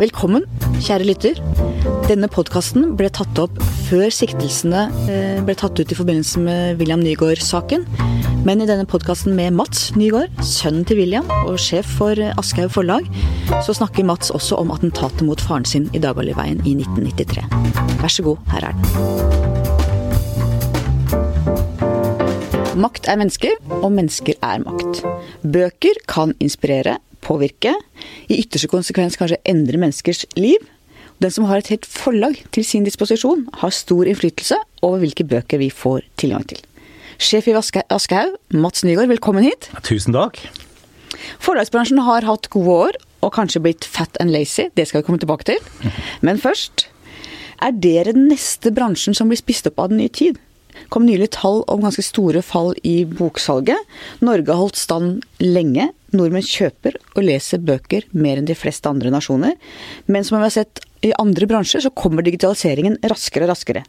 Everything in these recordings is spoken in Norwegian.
Velkommen, kjære lytter. Denne podkasten ble tatt opp før siktelsene eh, ble tatt ut i forbindelse med William Nygaard-saken. Men i denne podkasten med Mats Nygaard, sønnen til William og sjef for Aschehoug forlag, så snakker Mats også om attentatet mot faren sin i Dagaliveien i 1993. Vær så god, her er den. Makt er mennesker, og mennesker er makt. Bøker kan inspirere, påvirke, i ytterste konsekvens kanskje endre menneskers liv. Den som har et helt forlag til sin disposisjon, har stor innflytelse over hvilke bøker vi får tilgang til. Sjef i Aschehoug, Mats Nygaard, velkommen hit. Tusen takk. Forlagsbransjen har hatt gode år, og kanskje blitt fat and lazy. Det skal vi komme tilbake til. Men først, er dere den neste bransjen som blir spist opp av den nye tid? Kom nylig tall om ganske store fall i boksalget. Norge har holdt stand lenge. Nordmenn kjøper og leser bøker mer enn de fleste andre nasjoner. Men som vi har sett i andre bransjer, så kommer digitaliseringen raskere og raskere.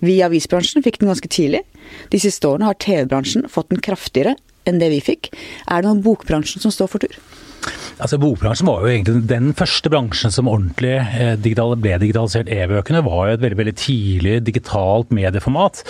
Vi i avisbransjen fikk den ganske tidlig. De siste årene har TV-bransjen fått den kraftigere enn det vi fikk. Er det noen bokbransjen som står for tur? Altså Bokbransjen var jo egentlig den første bransjen som ordentlig eh, digital, ble digitalisert. E-bøkene var jo et veldig veldig tidlig digitalt medieformat.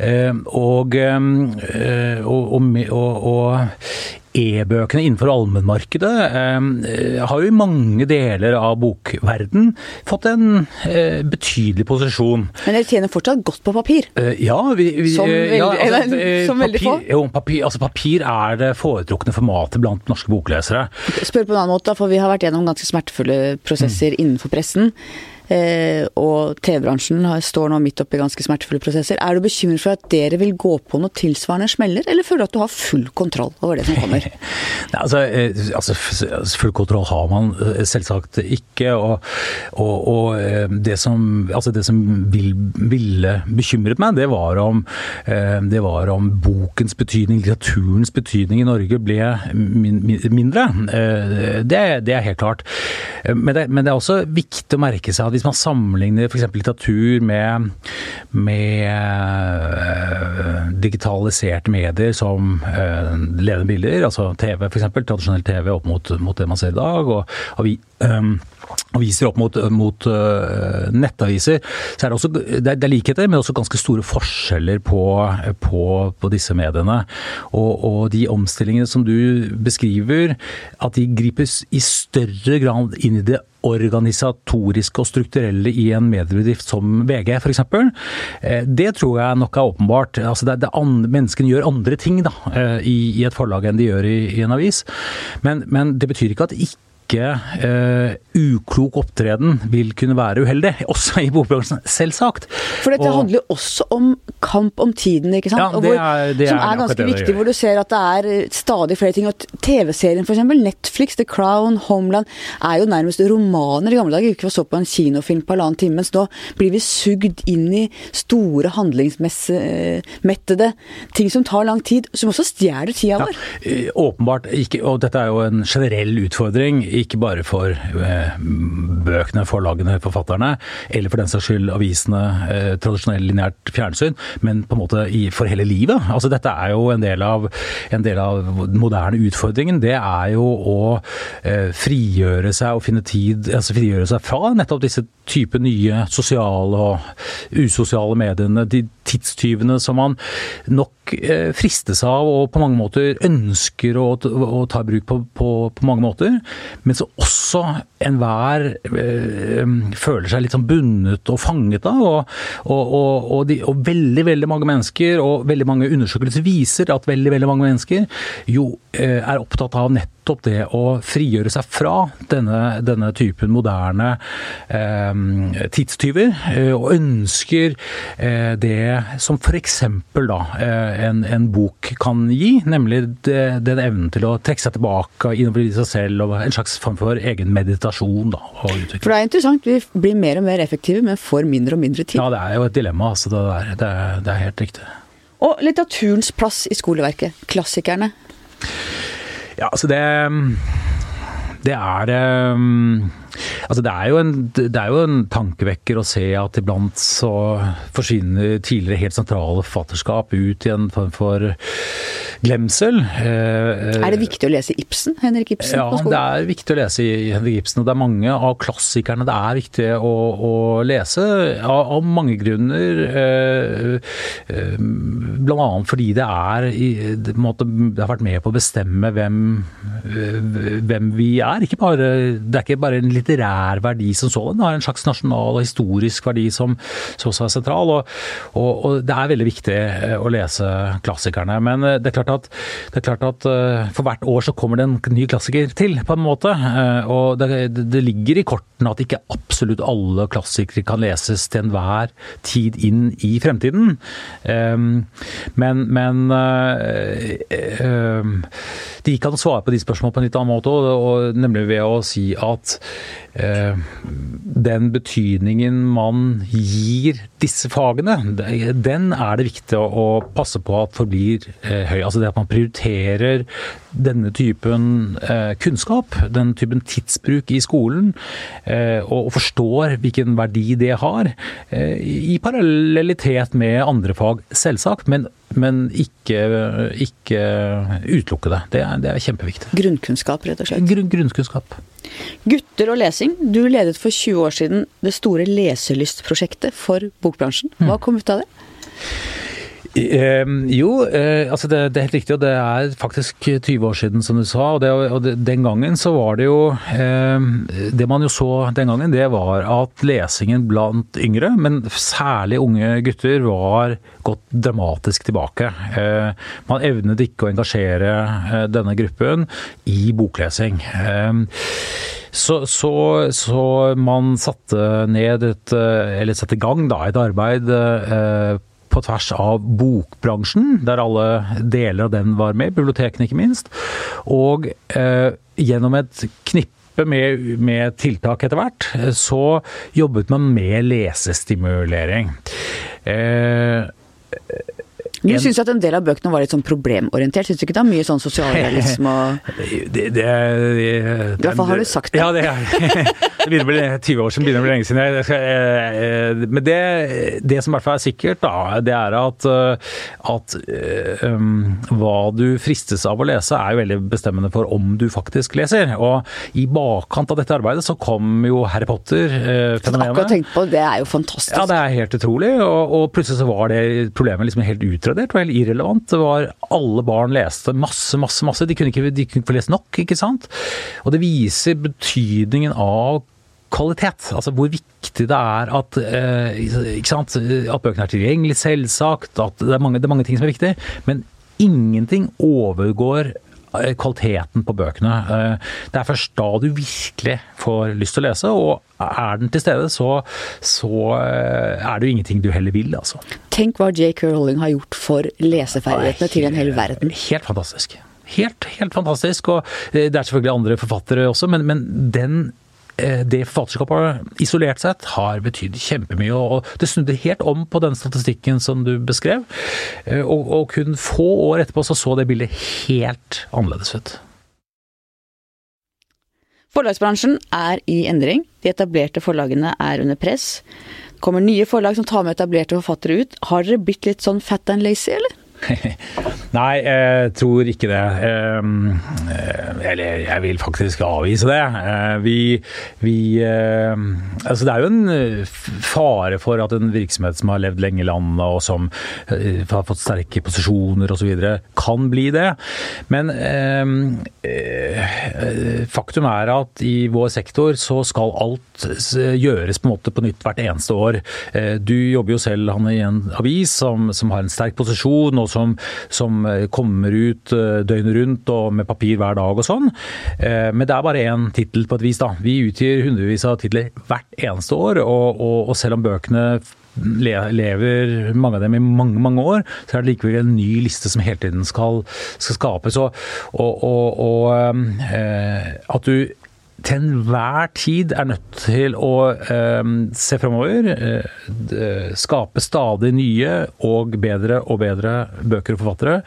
Eh, og, eh, og, og, og e-bøkene innenfor allmennmarkedet eh, har jo i mange deler av bokverden fått en eh, betydelig posisjon. Men dere tjener fortsatt godt på papir? Eh, ja. Vi, vi, som veldig, ja, altså, som veldig få? Jo, papir, altså, papir er det foretrukne formatet blant norske boklesere. Spør på en annen måte, for vi har vært gjennom ganske smertefulle prosesser mm. innenfor pressen. Eh, og TV-bransjen står nå midt oppi ganske smertefulle prosesser. Er du bekymret for at dere vil gå på noe tilsvarende smeller, eller føler du at du har full kontroll over det som kommer? Nei, altså, eh, altså, full kontroll har man eh, selvsagt ikke. Og, og, og det som, altså det som vil, ville bekymret meg, det var, om, det var om bokens betydning, litteraturens betydning i Norge ble mindre. Det, det er helt klart. Men det, men det er også viktig å merke seg at hvis man sammenligner f.eks. litteratur med, med uh, digitaliserte medier som uh, levende bilder, altså TV f.eks., tradisjonell TV opp mot, mot, det man ser i dag, og, og vi, um, aviser opp mot, mot uh, nettaviser, så er det også det er, er, likheter, men også ganske store forskjeller på, på, på disse mediene. Og, og, de omstillingene som du beskriver, at de gripes i større grad inn i det organisatoriske og strukturelle i en mediebedrift som VG f.eks. Eh, det tror jeg nok er åpenbart. Altså det, det andre, menneskene gjør andre ting da, eh, i, i, et forlag enn de gjør i, i en avis. Men, men det betyr ikke at ikke ikke eh, uklok opptreden vil kunne være uheldig, også i bokbransjen. Selvsagt. For dette og, handler jo også om kamp om tiden, ikke sant? Ja, det er, det som er, er ganske viktig, hvor du ser at det er eh, stadig flere ting. Og TV-serien f.eks., Netflix, The Crown, Homeland, er jo nærmest romaner. I gamle dager vi og så på en kinofilm på halvannen time, mens nå blir vi sugd inn i store handlingsmettede ting som tar lang tid, som også stjeler tida vår. Ja, åpenbart ikke, og dette er jo en generell utfordring ikke bare for eh, bøkene, forlagene, forfatterne, eller for den saks skyld avisene, eh, tradisjonell lineært fjernsyn, men på en måte for hele livet. Altså Dette er jo en del av, en del av den moderne utfordringen. Det er jo å eh, frigjøre seg og finne tid, altså frigjøre seg fra nettopp disse type nye sosiale og usosiale mediene, de tidstyvene som man nok eh, fristes av og på mange måter ønsker å, å ta i bruk på, på, på, mange måter, men så også enhver øh, føler seg litt sånn bundet og fanget av. Og, og, og, de, og, veldig, veldig mange mennesker, og veldig mange undersøkelser viser at veldig, veldig mange mennesker jo øh, er opptatt av nettopp nettopp det å frigjøre seg fra denne, denne typen moderne eh, tidstyver, og ønsker eh, det som f.eks. da eh, en, en, bok kan gi, nemlig den evnen til å trekke seg tilbake innover i seg selv, og en slags form for egen meditasjon. da. For det er interessant, vi blir mer og mer effektive, men får mindre og mindre tid. Ja, det er jo et dilemma, altså. Det, der, det, er, det er helt riktig. Og litteraturens plass i skoleverket. Klassikerne. Ja, altså det Det er altså det, er en, det, er jo en, tankevekker å se at iblant så forsvinner tidligere helt sentrale forfatterskap ut i en form for glemsel. Eh, er det viktig å lese Ibsen? Henrik Ibsen ja, på skolen? det er viktig å lese Henrik Ibsen. Og det er mange av klassikerne det er viktig å, å lese, av, av, mange grunner. Eh, eh, annet fordi det er det, har vært med på å bestemme hvem, hvem vi er. Bare, det er ikke bare en litterær verdi som sådan, det har en slags nasjonal og historisk verdi som, så er sentral. Og, og, og, det er veldig viktig å lese klassikerne. Men det er klart at, det er klart at for hvert år så kommer det en ny klassiker til, på en måte. Og det, det ligger i kortene at ikke absolutt alle klassikere kan leses til enhver tid inn i fremtiden. Men, men de kan svare på de spørsmålene på en litt annen måte, og, nemlig ved å si at eh, den betydningen man gir disse fagene, den er det viktig å, passe på at forblir eh, høy. Altså det at man prioriterer denne typen eh, kunnskap, den typen tidsbruk i skolen, og, forstår hvilken verdi det har, i parallellitet med andre fag, selvsagt. men men ikke, ikke utelukke det. Det er, det er, kjempeviktig. Grunnkunnskap, rett og slett? Grunn, grunnkunnskap. Gutter og lesing. Du ledet for 20 år siden det store leselystprosjektet for bokbransjen. Hva kom ut av det? Jo, eh, altså det, det, er helt riktig, og det er faktisk 20 år siden, som du sa. Og, det, og det, den gangen så var det jo Det man jo så den gangen, det var at lesingen blant yngre, men særlig unge gutter, var gått dramatisk tilbake. Eh, man evnet ikke å engasjere eh, denne gruppen i boklesing. Så, så, så, man satte ned et, eller satte i gang da, et arbeid eh, på tvers av bokbransjen, der alle deler av den var med, bibliotekene ikke minst. Og eh, gjennom et knippe med, med, tiltak etter hvert, så jobbet man med lesestimulering. Eh, du syns at en del av bøkene var litt sånn problemorientert? Syns du ikke det er mye sånn sosialrealisme og det, det, det, I hvert fall har du sagt det. Ja, det, det begynner å bli 20 år siden, begynner å bli lenge siden. Eh, eh, men det, det som i hvert fall er sikkert, da, det er at, eh, at um, hva du fristes av å lese, er jo veldig bestemmende for om du faktisk leser. Og i bakkant av dette arbeidet så kom jo Harry Potter-fenomenet. Tenkt på, Det er jo fantastisk. Ja, det er helt utrolig. Og, og plutselig så var det problemet liksom helt utradert og helt irrelevant. Det var Alle barn leste masse, masse, masse. De kunne ikke, de kunne ikke få lest nok, ikke sant. Og det viser betydningen av kvalitet. Altså hvor viktig det er at, eh, sant? at bøkene er tilgjengelige, selvsagt. At det er, mange, det er mange ting som er viktig. Men ingenting overgår Eh, kvaliteten på bøkene. Eh, det er først da du virkelig får lyst til å lese, og er den til stede, så, så er det jo ingenting du heller vil, altså. Tenk hva J.K. Rowling har gjort for leseferdighetene til en hel verden. Helt fantastisk. Helt, helt fantastisk. Og det er selvfølgelig andre forfattere også, men, men den det forfatterskapet isolert sett har betydd kjempemye. og Det snudde helt om på den statistikken som du beskrev. Eh, og, og kun få år etterpå så så det bildet helt annerledes ut. Forlagsbransjen er i endring. De etablerte forlagene er under press. Det kommer nye forlag som tar med etablerte forfattere ut. Har dere blitt litt sånn fat and lazy, eller? Nei, jeg tror ikke det. Ehm, eh, eller jeg vil faktisk avvise det. Eh, vi, vi eh, Altså det er jo en fare for at en virksomhet som har levd lenge i landet og som har fått sterke posisjoner osv., kan bli det. Men ehm, faktum er at i vår sektor så skal alt gjøres på en måte på nytt hvert eneste år. Du jobber jo selv han, i en avis som, som har en sterk posisjon. og som, som eh, kommer ut eh, døgnet rundt og med papir hver dag og sånn. Eh, men det er bare én tittel på et vis, da. Vi utgir hundrevis av titler hvert eneste år, og, og, og selv om bøkene lever mange av dem i mange mange år, så er det likevel en ny liste som hele tiden skal, skal skapes. Og, og, og, og at du til enhver tid er nødt til å eh, se fremover. Eh, skape stadig nye og bedre og bedre bøker og forfattere.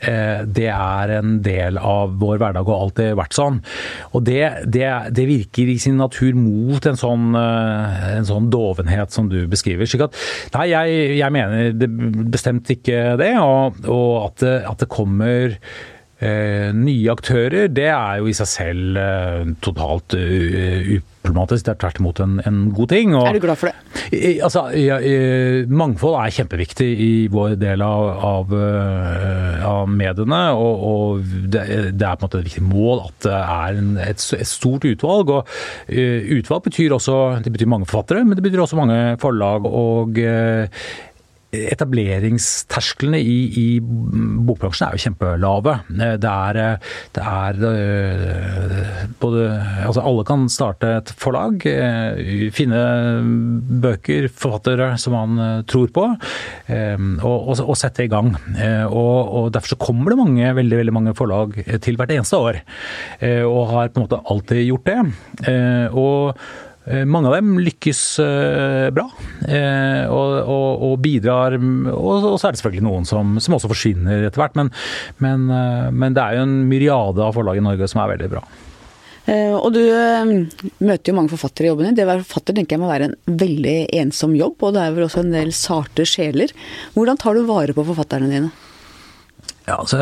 Eh, det er en del av vår hverdag og alltid vært sånn. Og det, det, det, virker i sin natur mot en sånn, eh, en sånn dovenhet som du beskriver. slik Nei, jeg, jeg mener det bestemt ikke det, og, og at, det, at det kommer Eh, nye aktører, det er jo i seg selv eh, totalt uh, uproblematisk. Det er tvert imot en, en, god ting. Og, er du glad for det? I, altså, ja, mangfold er kjempeviktig i vår del av, av, av mediene. Og, og det, det, er på en måte et viktig mål at det er en, et, et, stort utvalg. Og utvalg betyr også det betyr mange forfattere, men det betyr også mange forlag. og etableringstersklene i, i, bokbransjen er jo kjempelave. Det er, det er øh, både Altså alle kan starte et forlag, finne bøker, forfattere som man tror på, og, og, og sette i gang. Og, og, Derfor så kommer det mange, veldig, veldig mange forlag til hvert eneste år. Og har på en måte alltid gjort det. Og Eh, mange av dem lykkes eh, bra eh, og, og, og bidrar. Og, og, så er det selvfølgelig noen som, som også forsvinner etter hvert. Men, men, men, det er jo en myriade av forlag i Norge som er veldig bra. Og du møter jo mange forfattere i jobben din. Det å være forfatter tenker jeg må være en veldig ensom jobb, og det er vel også en del sarte sjeler. Hvordan tar du vare på forfatterne dine? Ja, altså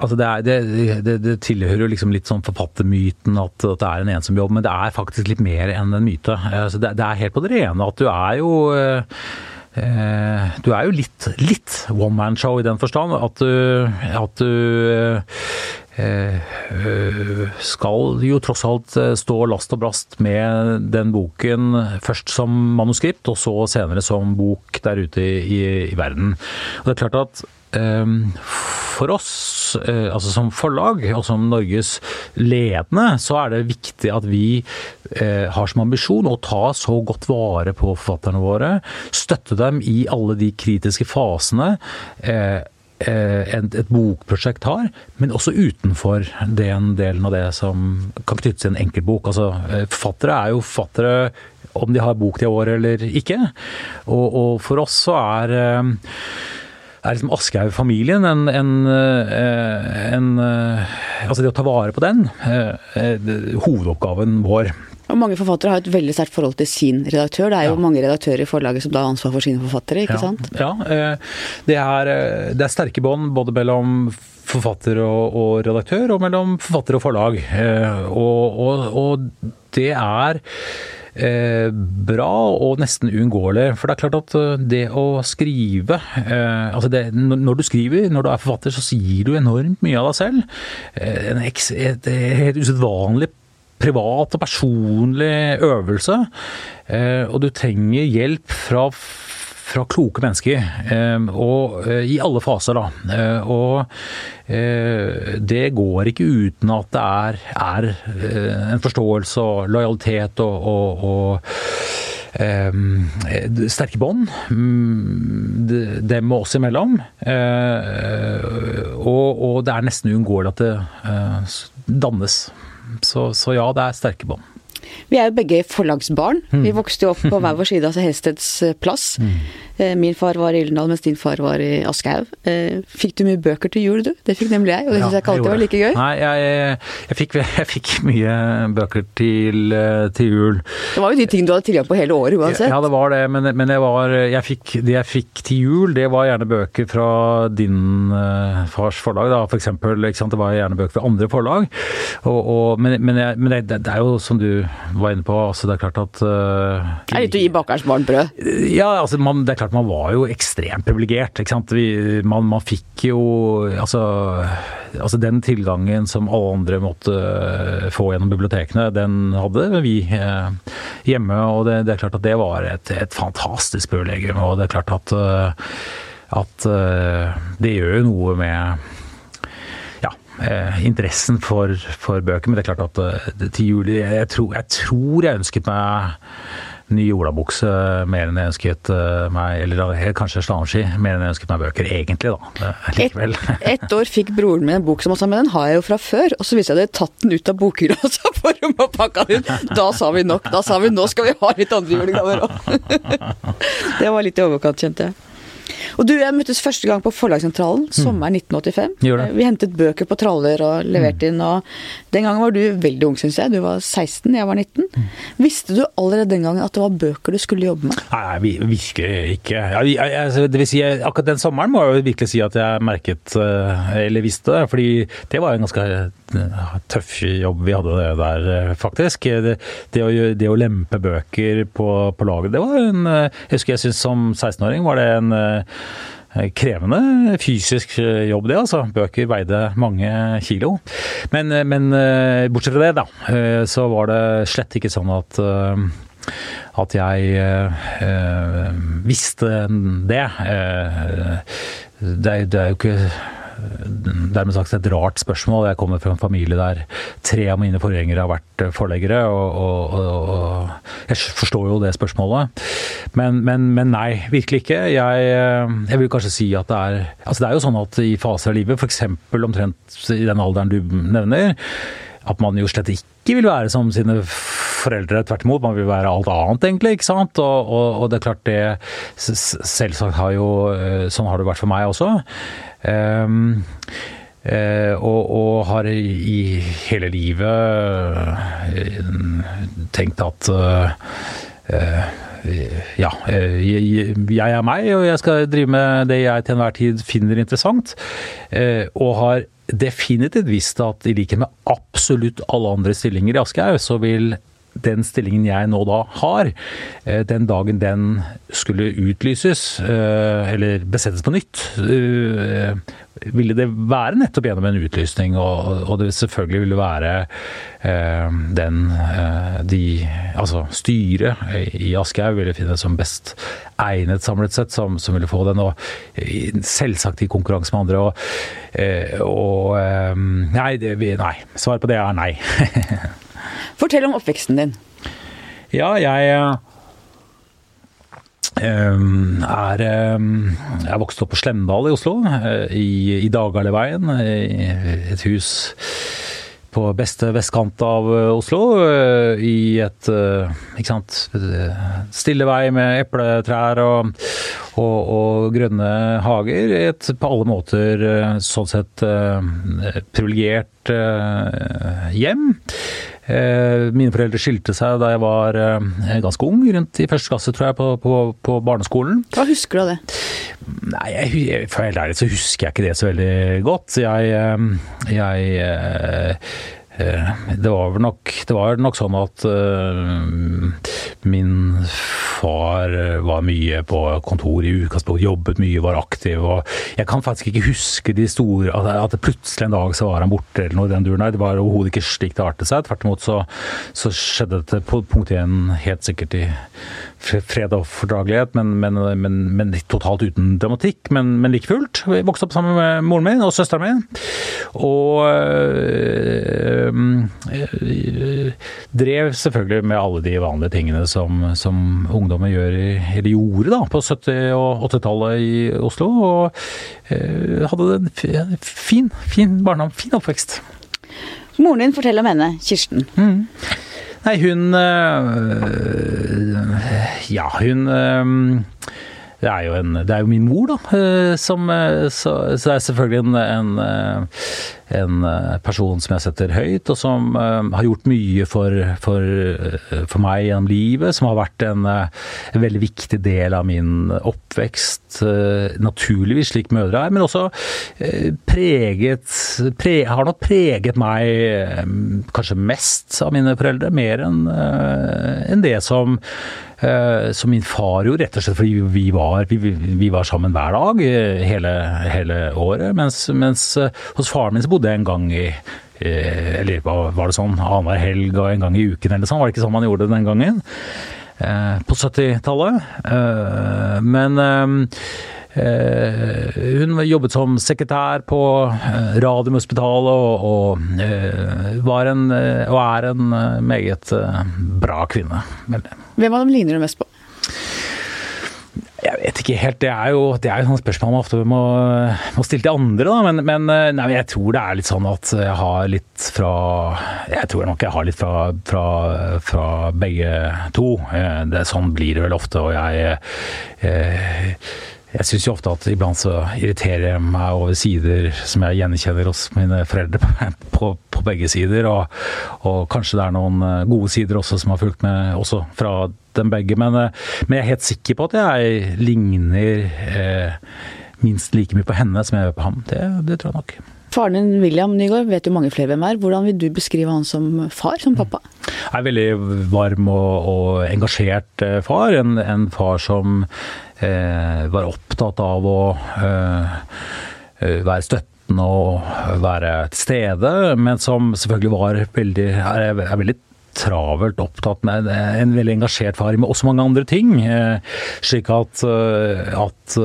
Altså det, er, det, det, det, tilhører jo liksom litt sånn forfattermyten at, at, det er en ensom jobb, men det er faktisk litt mer enn en myte. Altså det, er helt på det rene at du er jo eh, du er jo litt, litt one man show i den forstand at du, at du eh, skal jo tross alt stå last og brast med den boken først som manuskript, og så senere som bok der ute i, i verden. Og det er klart at for oss, eh, altså som forlag og som Norges ledende, så er det viktig at vi eh, har som ambisjon å ta så godt vare på forfatterne våre. Støtte dem i alle de kritiske fasene eh, et, bokprosjekt har, men også utenfor den delen av det som kan knyttes til en enkeltbok. Altså, forfattere er jo forfattere om de har bok til året eller ikke. Og, og for oss så er er liksom Aschehoug-familien en, en, eh, en, eh, Altså det å ta vare på den, eh, hovedoppgaven vår. Og Mange forfattere har et veldig sterkt forhold til sin redaktør. Det er jo ja. mange redaktører i forlaget som da har ansvar for sine forfattere, ikke ja. sant? Ja, det er, det er sterke bånd både mellom forfatter og, og, redaktør, og mellom forfatter og forlag. Og, og, og det er eh, bra og nesten uunngåelig. For det er klart at eh, det å skrive eh, altså det, Når du skriver, når du er forfatter, så sier du enormt mye av deg selv. Eh, en eks, et, et helt usedvanlig privat og personlig øvelse. Eh, og du trenger hjelp fra fra kloke mennesker, ehm, og eh, i alle faser, da. Eh, og eh, det går ikke uten at det er, er en forståelse og lojalitet og, og, og sterke bånd mm, dem og oss imellom. Og, det er nesten uunngåelig at det dannes. Så, ja, det er sterke bånd. Vi er jo begge forlagsbarn. Mm. Vi vokste jo opp på hver vår side av Hesteds eh, plass. Mm. Eh, min far var i Gyldendal, mens din far var i Aschehoug. Eh, fikk du mye bøker til jul, du? Det fikk nemlig jeg, og det syns jeg ikke alltid var like gøy. Nei, jeg, jeg, fikk, jeg, fikk, mye bøker til, til, jul. Det var jo de tingene du hadde tilgang på hele året uansett. Ja, det var det, men, men var, fikk, det jeg fikk til jul, det var gjerne bøker fra din uh, fars forlag, da, for eksempel. Det var gjerne bøker fra andre forlag. Og, og, men, men, men det, det, er jo som du var inne på, altså det er klart at uh, Det er litt å gi bakerens barn brød? Ja, altså man, det er klart man var jo ekstremt privilegert. Man, man, fikk jo altså, altså, den tilgangen som alle andre måtte eh, få gjennom bibliotekene, den hadde vi uh, hjemme. Og det, det, er klart at det var et, et fantastisk privilegium. Og det er klart at, uh, at det gjør jo noe med eh, interessen for, for, bøker. Men det er klart at det, til juli jeg tror, jeg tror jeg ønsket meg ny olabukse mer enn jeg ønsket eh, meg Eller kanskje slalåmski mer enn jeg ønsket meg bøker, egentlig, da. Likevel. Et, ett år fikk broren min en bok som han sa, men den har jeg jo fra før. Og så viste jeg at jeg hadde tatt den ut av bokhylla for rommet å pakke den ut. Da sa vi nok. Da sa vi nå skal vi ha litt andre julegaver òg. Det var litt i overkant, kjente jeg. Og du, jeg møttes første gang på Forlagssentralen sommeren 1985. Vi hentet bøker på traller og leverte inn, og den gangen var du veldig ung, syns jeg. Du var 16, jeg var 19. Visste du allerede den gangen at det var bøker du skulle jobbe med? Nei, virkelig ikke. Jeg, jeg, altså, det vil si, akkurat den sommeren må jeg jo virkelig si at jeg merket, eh, eller visste det. Fordi det var en ganske eh, tøff jobb vi hadde der, eh, faktisk. Det, det, å, det å, lempe bøker på, på laget, det var en Jeg husker jeg syntes som 16-åring var det en Eh, krevende fysisk eh, jobb, det altså. Bøker veide mange kilo. Men, eh, men bortsett fra det, da, så var det slett ikke sånn at at jeg øh, visste det. det, det er jo ikke dermed sagt et rart spørsmål. Jeg kommer fra en familie der tre av mine forgjengere har vært eh, forleggere, og, og, og, jeg forstår jo det spørsmålet. Men, men, men, nei, virkelig ikke. Jeg, eh, jeg vil kanskje si at det er Altså det er jo sånn at i faser av livet, f.eks. omtrent i den alderen du nevner, at man jo slett ikke vil være som sine foreldre. Tvert imot, man vil være alt annet, egentlig. ikke sant? Og, og, og det er klart det Selvsagt har jo eh, Sånn har det vært for meg også. Um, Uh, og, og, har i hele livet uh, tenkt at uh, ja, jeg, jeg, er meg, og jeg skal drive med det jeg til enhver tid finner interessant. og har definitivt visst at i likhet med absolutt alle andre stillinger i Aschehoug, så vil den stillingen jeg nå da har, eh, den dagen den skulle utlyses, eh, eller besettes på nytt, eh, ville det være nettopp gjennom en utlysning, og det selvfølgelig ville være den de Altså styret i Aschehoug ville finne som best egnet samlet sett, som, som, ville få den, og selvsagt i konkurranse med andre. Og, og nei, det, nei, svaret på det er nei. Fortell om oppveksten din. Ja, jeg Um, er um, Jeg vokst opp på Slemdal i Oslo, uh, i, i Dagaleveien. I et hus på beste vestkant av Oslo. Uh, I et ikke sant, stille vei med epletrær og, og, og grønne hager. Et på alle måter sånn sett privilegert hjem. Eh, mine foreldre skilte seg da jeg var eh, ganske ung, rundt i første klasse tror jeg, på, på, på barneskolen. Hva husker du av det? Nei, jeg, For helt ærlig så husker jeg ikke det så veldig godt. Jeg, eh, jeg det var vel nok, var nok sånn at min far var mye på kontor i utgangspunktet, jobbet mye, var aktiv. og Jeg kan faktisk ikke huske de store At plutselig en dag så var han borte eller noe i den duren. Nei, det var overhodet ikke slik det artet seg. Tvert imot så, så skjedde det på punkt én helt sikkert i fred og fordragelighet, men, men, men, men, totalt uten dramatikk. Men, men like fullt. Jeg vokste opp sammen med moren min og søsteren min. Og øh, øh, drev selvfølgelig med alle de vanlige tingene som, som ungdommer gjør i, eller gjorde da, på 70- og 80-tallet i Oslo. Og øh, hadde en fin, fin barndom, fin oppvekst. Moren din, forteller om henne, Kirsten. Mm. Nei, hun Ja, hun det er, jo en, det er jo min mor, da. Som, så, så det er selvfølgelig en, en en eh, person som jeg setter høyt, og som har gjort mye for, for, for, meg gjennom livet. Som har vært en, en veldig viktig del av min oppvekst. naturligvis, slik mødre er, men også preget pre, Har nok preget meg kanskje mest av mine foreldre, mer enn en det som som min far jo rett og slett fordi vi var, vi, vi var sammen hver dag hele, hele året. Mens, mens hos faren min så bodde jeg en gang i Eller var det sånn annenhver helg og en gang i uken eller sånn? Var det ikke sånn man gjorde det den gangen? Eh, på 70-tallet. Eh, men eh, Hun jobbet som sekretær på eh, Radiumhospitalet og, og eh, var en, eh, og er en eh, meget eh, bra kvinne. Hvem av dem ligner du mest på? Jeg vet ikke helt. Det er jo, det er jo sånne spørsmål man ofte må, må stille til andre, da. Men, men eh, nei, jeg tror det er litt sånn at jeg har litt fra Jeg tror nok jeg har litt fra, fra, fra begge to. Eh, Det, sånn blir det vel ofte. Og jeg eh, jeg syns jo ofte at iblant så irriterer jeg meg over sider som jeg gjenkjenner hos mine foreldre på, på, på begge sider. Og, og, kanskje det er noen eh, gode sider også som har fulgt med også fra dem begge. Men, eh, men jeg er helt sikker på at jeg ligner eh, minst like mye på henne som jeg gjør på ham. Det, det tror jeg nok. Faren din, William Nygaard, vet jo mange flere hvem er. Hvordan vil du beskrive han som far, som pappa? Jeg er veldig varm og, og engasjert eh, far. En, en far som var opptatt av å eh, være støttende og være til stede, men som selvfølgelig var veldig, er, er veldig travelt opptatt med en veldig engasjert far med også mange andre ting. Eh, slik at, at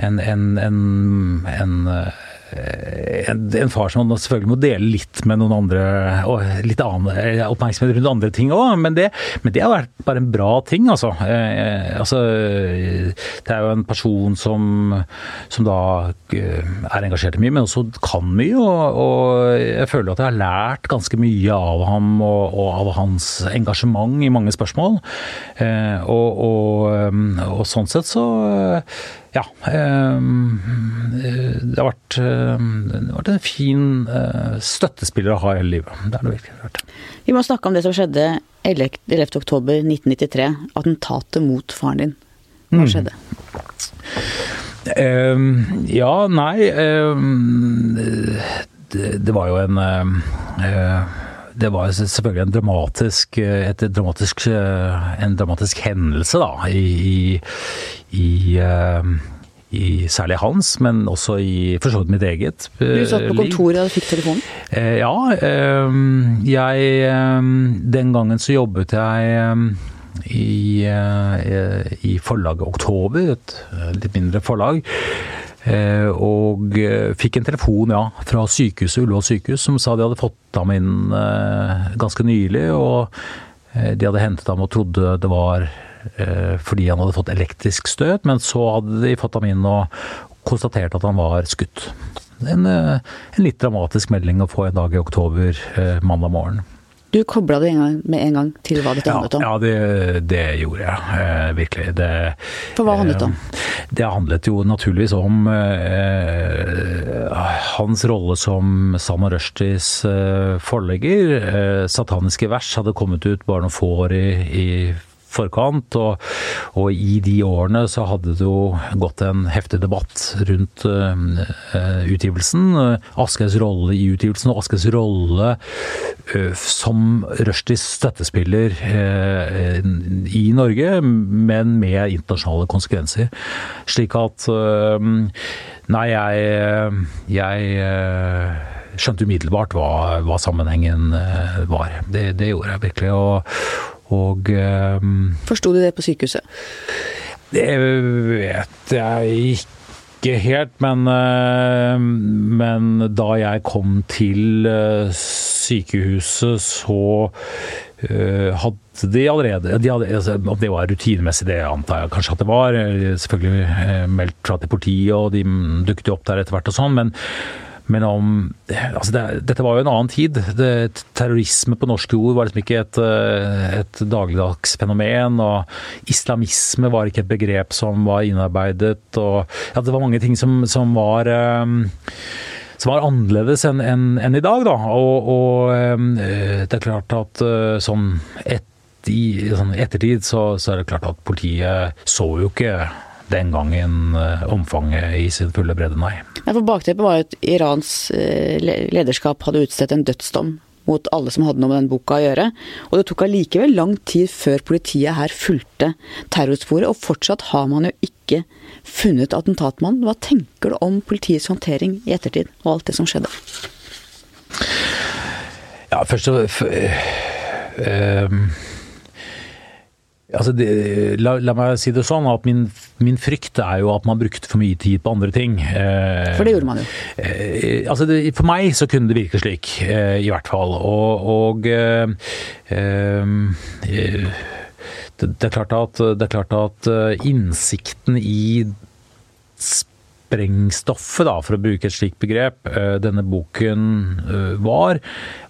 en, en, en, en en, en, far som selvfølgelig må dele litt med noen andre, og litt annen oppmerksomhet rundt andre ting òg, men, men, det har vært bare en bra ting, altså. Eh, altså det er jo en person som, som da er engasjert i mye, men også kan mye. Og, og, jeg føler at jeg har lært ganske mye av ham og, og av hans engasjement i mange spørsmål. Eh, og, og, sånn sett så ja. Det har vært, det har vært en fin støttespiller å ha hele livet. Det er det virkelig vært. Vi må snakke om det som skjedde 11.10.1993. Attentatet mot faren din. Hva skjedde? Mm. ja, nei det, det, var jo en det var selvfølgelig en dramatisk, et dramatisk, en dramatisk hendelse, da, i, i, i særlig hans, men også i for så vidt mitt eget liv. Du satt på kontoret og fikk telefonen? Ja. Jeg Den gangen så jobbet jeg i, i forlaget Oktober, et litt mindre forlag. Og fikk en telefon ja, fra sykehuset, Ullevål sykehus som sa de hadde fått ham inn ganske nylig. Og de hadde hentet ham og trodde det var fordi han hadde fått elektrisk støt, men så hadde de fått ham inn og konstatert at han var skutt. En, en litt dramatisk melding å få en dag i oktober, mandag morgen. Du kobla det med en gang til hva dette handlet om? Ja, det, det gjorde jeg. Eh, virkelig. Det, For hva handlet det om? Det handlet jo naturligvis om eh, hans rolle som Salman Rushdies eh, forlegger. Eh, 'Sataniske vers' hadde kommet ut bare noen få år i, i forkant. Og, og, i de årene så hadde det jo gått en heftig debatt rundt uh, utgivelsen. Askes rolle i utgivelsen og Askes rolle uh, som Rushdies støttespiller uh, i Norge, men med internasjonale konsekvenser. Slik at Nei, jeg, jeg skjønte umiddelbart hva, hva sammenhengen var. Det, det, gjorde jeg virkelig. Og, og um, Forsto du det på sykehuset? Det vet jeg ikke helt, men, men da jeg kom til sykehuset, så hadde de allerede de hadde, altså, det var rutinemessig, det antar jeg kanskje at det var. Selvfølgelig meldt fra til politiet, og de dukket jo opp der etter hvert og sånn. men men om altså det, Dette var jo en annen tid. Det, terrorisme på norsk jord var liksom ikke et, et dagligdags fenomen. Og islamisme var ikke et begrep som var innarbeidet. Og ja, det var mange ting som, som var um, som var annerledes enn en, en i dag. Da. Og, og um, det er klart at sånn et, i sånn ettertid så, så er det klart at politiet så jo ikke den gangen omfanget i sin fulle bredde, nei. Ja, for Bakteppet var jo at Irans lederskap hadde utstedt en dødsdom mot alle som hadde noe med den boka å gjøre. Og det tok allikevel lang tid før politiet her fulgte terrorsporet, og fortsatt har man jo ikke funnet attentatmannen. Hva tenker du om politiets håndtering i ettertid, og alt det som skjedde? Ja, først så øh, øh, Altså det, la, la, meg si det sånn at min, min, frykt er jo at man brukte for mye tid på andre ting. Eh, for det gjorde man jo. Eh, altså det, for meg så kunne det virke slik, eh, i hvert fall. Og, og eh, eh, det, det, er klart at, det er klart at innsikten i sprengstoffet, da, for å bruke et slikt begrep, eh, denne boken eh, var,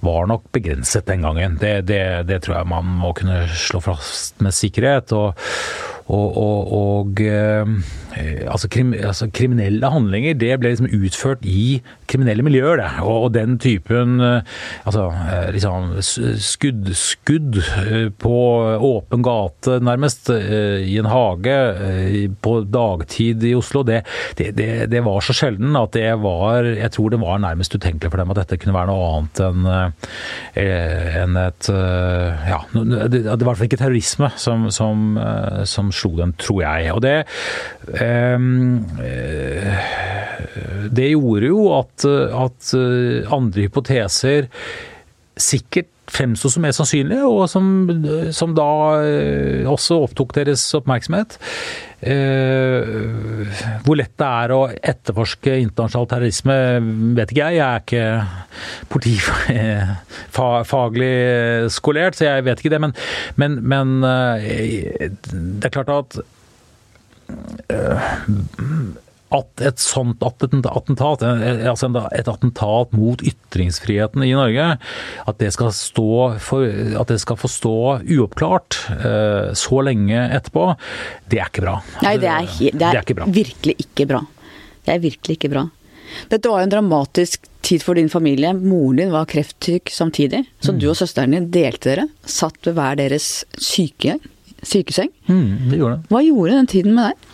var nok begrenset den gangen. Det, det, det tror jeg man må kunne slå fast med sikkerhet. og og, og, og eh, altså, krim, altså, kriminelle handlinger det ble liksom utført i kriminelle miljøer, det. Og, og den typen eh, altså, eh, liksom skudd, skudd på åpen gate, nærmest, i en hage på dagtid i Oslo, det, det, det, var så sjelden at det var Jeg tror det var nærmest utenkelig for dem at dette kunne være noe annet enn en et Ja, det var i hvert fall ikke terrorisme som, som, som slo dem, tror jeg. Og det eh, Det gjorde jo at, at eh, andre hypoteser sikkert fremsto som mer sannsynlige, og som, som, da eh, også opptok deres oppmerksomhet. Eh, hvor lett det er å etterforske internasjonal terrorisme, vet ikke jeg. Jeg er ikke politifaglig skolert, så jeg vet ikke det. Men, men, men eh, det er klart at eh, at et sånt attentat, altså et attentat mot ytringsfriheten i Norge, at det skal, for, at det skal få stå uoppklart eh, så lenge etterpå, det er ikke bra. Nei, det er, det er, det er ikke virkelig ikke bra. Det er virkelig ikke bra. Dette var jo en dramatisk tid for din familie. Moren din var kreftsyk samtidig, så mm. du og søsteren din delte dere. Satt ved hver deres syke, sykeseng. Mm, det gjorde det. Hva gjorde den tiden med deg?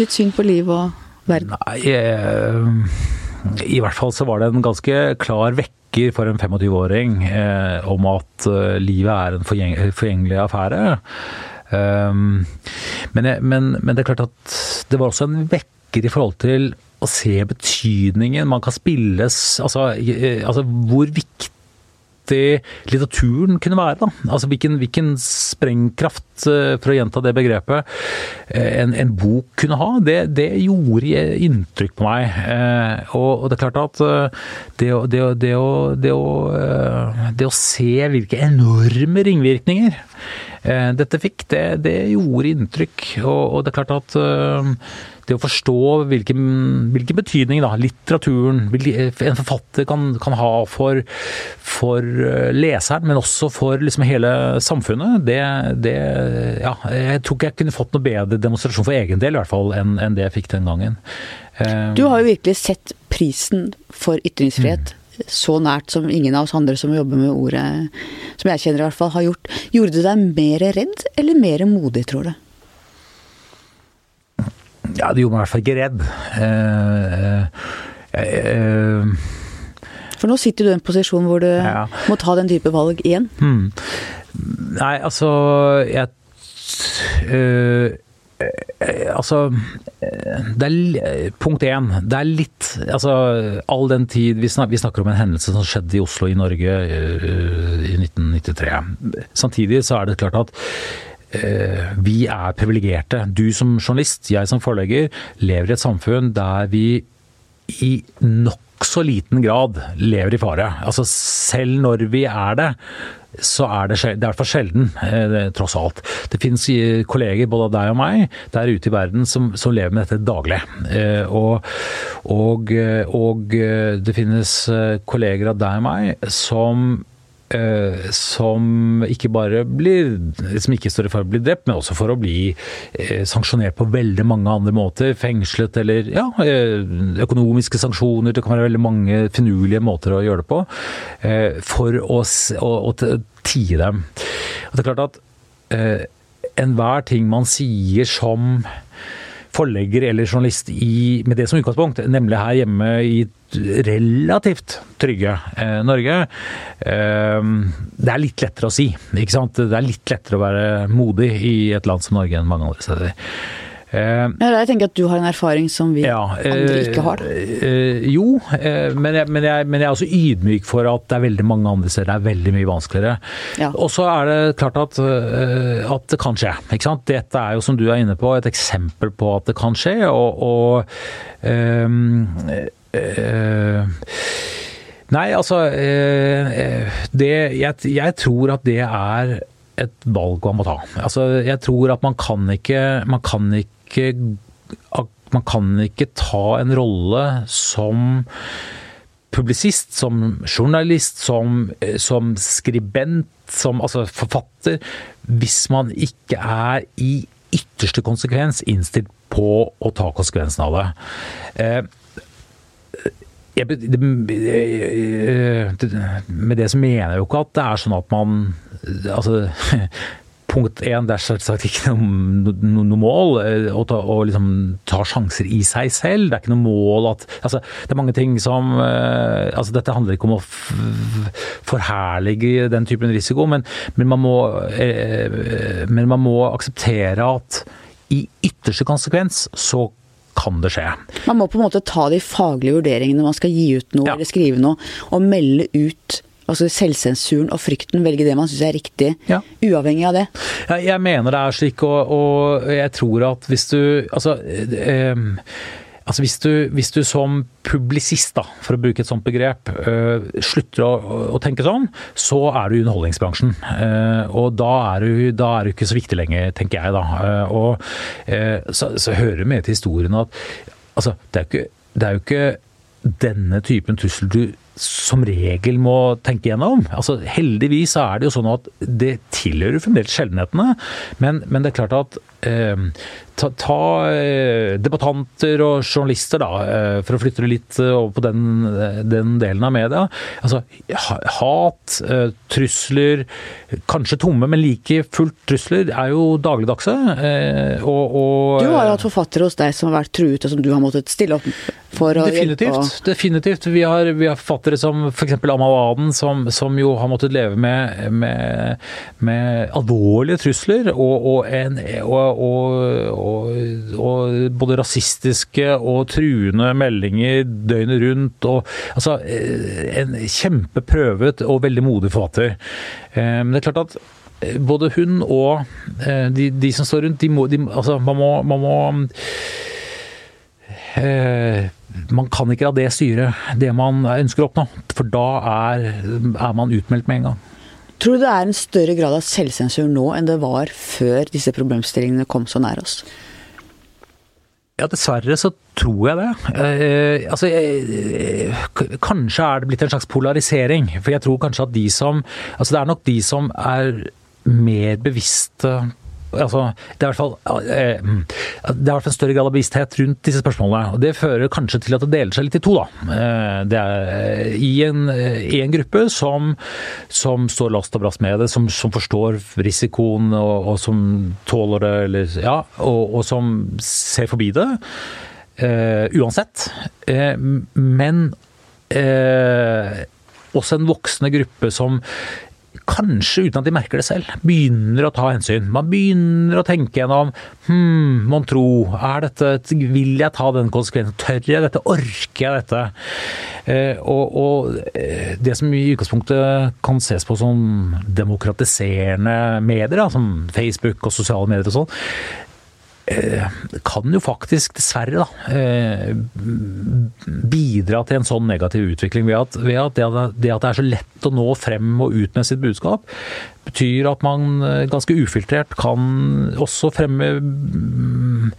Litt syn på liv og verden? Nei, eh, i hvert fall så var det en ganske klar vekker for en 25-åring eh, om at eh, livet er en forgjengelig affære. Um, men, men, men, det er klart at det var også en vekker i forhold til å se betydningen man kan spilles Altså, eh, altså hvor viktig viktig litteraturen kunne være. Da. Altså hvilken, hvilken, sprengkraft, eh, for å gjenta det begrepet, eh, en, en bok kunne ha. Det, det, gjorde inntrykk på meg. Eh, og, og det er klart at det, det, det, å, det, å, det å se hvilke enorme ringvirkninger dette fikk, det, det gjorde inntrykk. Og, og, det er klart at det å forstå hvilken, hvilken betydning da, litteraturen, en forfatter kan, kan ha for, for, eh, leseren, men også for liksom hele samfunnet, det, det, ja, Jeg tror ikke jeg kunne fått noe bedre demonstrasjon for egen del i hvert fall enn, enn det jeg fikk den gangen. Eh, du har jo virkelig sett prisen for ytringsfrihet. Mm så nært som ingen av oss andre som jobber med ordet, som jeg kjenner i hvert fall, har gjort. Gjorde du deg mer redd eller mer modig, tror du? Ja, det gjorde meg i hvert fall ikke redd. Uh, uh, for nå sitter du i en posisjon hvor du ja. må ta den type valg igjen. Hmm. Nei, altså Jeg uh, Altså det er, Punkt én. Det er litt Altså all den tid vi snakker, vi snakker, om en hendelse som skjedde i Oslo i Norge i 1993. Samtidig så er det klart at vi er privilegerte. Du som journalist, jeg som forlegger, lever i et samfunn der vi i nokså liten grad lever i fare. Altså selv når vi er det, så er det, det er i hvert fall sjelden, eh, tross alt. Det finnes kolleger, både av deg og meg, der ute i verden som, som lever med dette daglig. Eh, og, og, og, det finnes kolleger av deg og meg som Eh, som ikke bare blir som ikke står i fare for å bli drept, men også for å bli eh, sanksjonert på veldig mange andre måter. Fengslet eller ja, eh, økonomiske sanksjoner. Det kan være veldig mange finurlige måter å gjøre det på. Eh, for å, å, å tie dem. Og det er klart at eh, enhver ting man sier som forlegger eller journalist i, med det som utgangspunkt, nemlig her hjemme i relativt trygge eh, Norge. Eh, det er litt lettere å si, ikke sant. Det er litt lettere å være modig i et land som Norge enn mange andre steder. Uh, jeg tenker at du har en erfaring som vi ja, andre ikke har. jo, men jeg, men, jeg, men, jeg, er også ydmyk for at det er veldig mange andre steder det er veldig mye vanskeligere. Ja. Og så er det klart at, at, det kan skje. ikke sant? Dette er jo, som du er inne på, et eksempel på at det kan skje. og, og um, Nei, altså det, jeg, jeg tror at det er et valg man må ta. Altså, jeg tror at man kan ikke Man kan ikke, man kan ikke ta en rolle som publisist, som journalist, som, som skribent, som altså forfatter, hvis man ikke er i ytterste konsekvens innstilt på å ta konsekvensen av det. Eh, jeg, med det så mener jeg jo ikke at det er sånn at man Altså Punkt én, det er selvsagt ikke noe, no, no mål eh, å, ta, å liksom, ta, sjanser i seg selv. Det er ikke noe mål at altså, Det er mange ting som uh, altså, Dette handler ikke om å forherlige den typen risiko, men, men, man må, uh, men man må akseptere at i ytterste konsekvens så kan det skje. Man må på en måte ta de faglige vurderingene når man skal gi ut noe ja. eller skrive noe, og melde ut altså selvsensuren og frykten, velge det man syns er riktig, ja. uavhengig av det. Ja, jeg mener det er slik, og, og, jeg tror at hvis du Altså eh, Altså hvis du, hvis du, som publisist, da, for å bruke et sånt begrep, uh, slutter å, å, tenke sånn, så er du i underholdningsbransjen. Uh, og da er, du, da er, du, ikke så viktig lenger, tenker jeg da. Uh, og så, så, hører det med til historien at altså, det er, ikke, det er jo ikke denne typen trussel du som regel må tenke gjennom. Altså, heldigvis er det jo sånn at det tilhører fremdeles sjeldenhetene, men, men, det er klart at ta, ta eh, debattanter og journalister, da, eh, for å flytte det litt eh, over på den, den delen av media. Altså, hat, trusler, kanskje tomme, men like fullt trusler, er jo dagligdagse. Og, og, du har jo hatt forfattere hos deg som har vært truet, og som du har måttet stille opp for å definitivt, hjelpe? Definitivt. Vi har, vi har forfattere som f.eks. For Amal Aden, som, som, jo har måttet leve med, med, med alvorlige trusler og, og, en, og og, og både rasistiske og truende meldinger døgnet rundt. Og, altså, eh, en kjempeprøvet og veldig modig forfatter. Eh, men det er klart at eh, både hun og de, de som står rundt, de må, de, altså, man må, man må man kan ikke la det styre det man ønsker å oppnå, for da er, er man utmeldt med en gang. Tror du det er en større grad av selvsensur nå enn det var før disse problemstillingene kom så nær oss? Ja, dessverre så tror jeg det. Eh, altså, eh, kanskje er det blitt en slags polarisering. For jeg tror kanskje at de som Altså det er nok de som er mer bevisste altså, det, er fall, eh, mm, det i hvert en større grad av bevissthet rundt disse spørsmålene. og Det fører kanskje til at det deler seg litt i to. da. Eh, det er eh, i en, i en gruppe som, som, står last og brast med det, som, som forstår risikoen og, og, som tåler det, eller, ja, og, og som ser forbi det. Uh, uansett. Uh, men uh, også en voksende gruppe som kanskje uten at de merker det selv, begynner å ta hensyn. Man begynner å tenke gjennom hm, mon tro, er dette, vil jeg ta den konsekvensen? Tør jeg dette? Orker jeg dette? Eh, og, og, eh, det som i utgangspunktet kan ses på som demokratiserende medier, da, som Facebook og sosiale medier og sånn, kan jo faktisk, dessverre, da, eh, bidra til en sånn negativ utvikling. Ved at, ved at, det, at det er så lett å nå frem og ut med sitt budskap, betyr at man eh, ganske ufiltrert kan også fremme mm,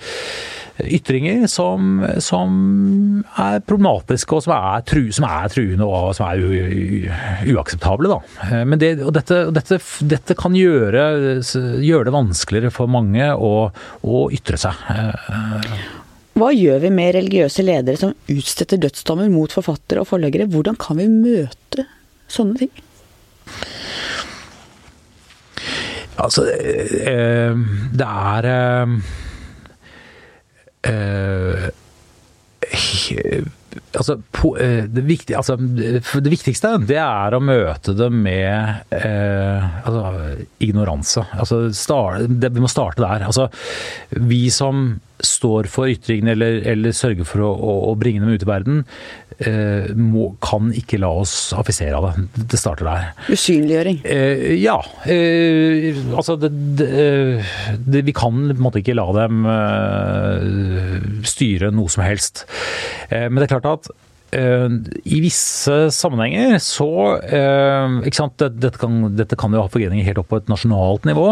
ytringer som, som, er problematiske og som er, tru, som er truende og som er uakseptable. Da. Men det, og dette, dette, dette, kan gjøre, gjøre, det vanskeligere for mange å, å ytre seg. Hva gjør vi med religiøse ledere som utstetter dødsdommer mot forfattere og forleggere? Hvordan kan vi møte sånne ting? Altså, eh, det er eh, altså, eh, det, viktig, altså, det, viktigste det er å møte det med eh, altså, ignoranse. Altså, start, det, vi må starte der. Altså, vi som står for ytringene eller, eller sørger for å, å, å, bringe dem ut i verden, eh, må, kan ikke la oss affisere av det. Det starter der. Usynliggjøring? Eh, ja. Eh, altså det, det, Vi kan på en måte ikke la dem eh, styre noe som helst. Eh, men det er klart at i visse sammenhenger så ikke sant, dette, kan, dette kan jo ha forgreninger helt opp på et nasjonalt nivå.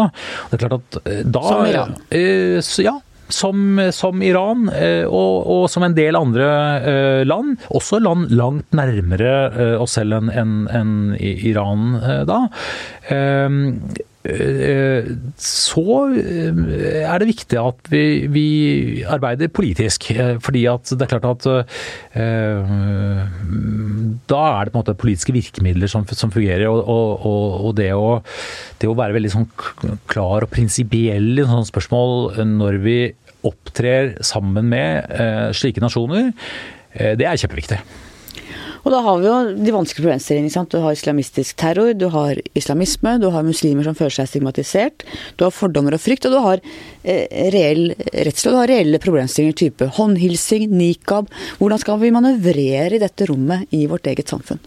Det er klart at da, Som Iran? ja, som, som Iran eh, og, og, som en del andre eh, land. Også land langt nærmere eh, oss selv enn en, en Iran da. Så er det viktig at vi, vi, arbeider politisk. Fordi at det er klart at da er det på en måte politiske virkemidler som, som fungerer. Og, og, og det, å, det, å, være veldig sånn klar og prinsipiell i sånne spørsmål når vi opptrer sammen med eh, slike nasjoner, eh, det er kjempeviktig. Og da har vi jo de vanskelige problemstillingene. Du har islamistisk terror, du har islamisme, du har muslimer som føler seg stigmatisert, du har fordommer og frykt, og du har eh, reell redsel, og du har reelle problemstillinger type håndhilsing, nikab. Hvordan skal vi manøvrere i dette rommet i vårt eget samfunn?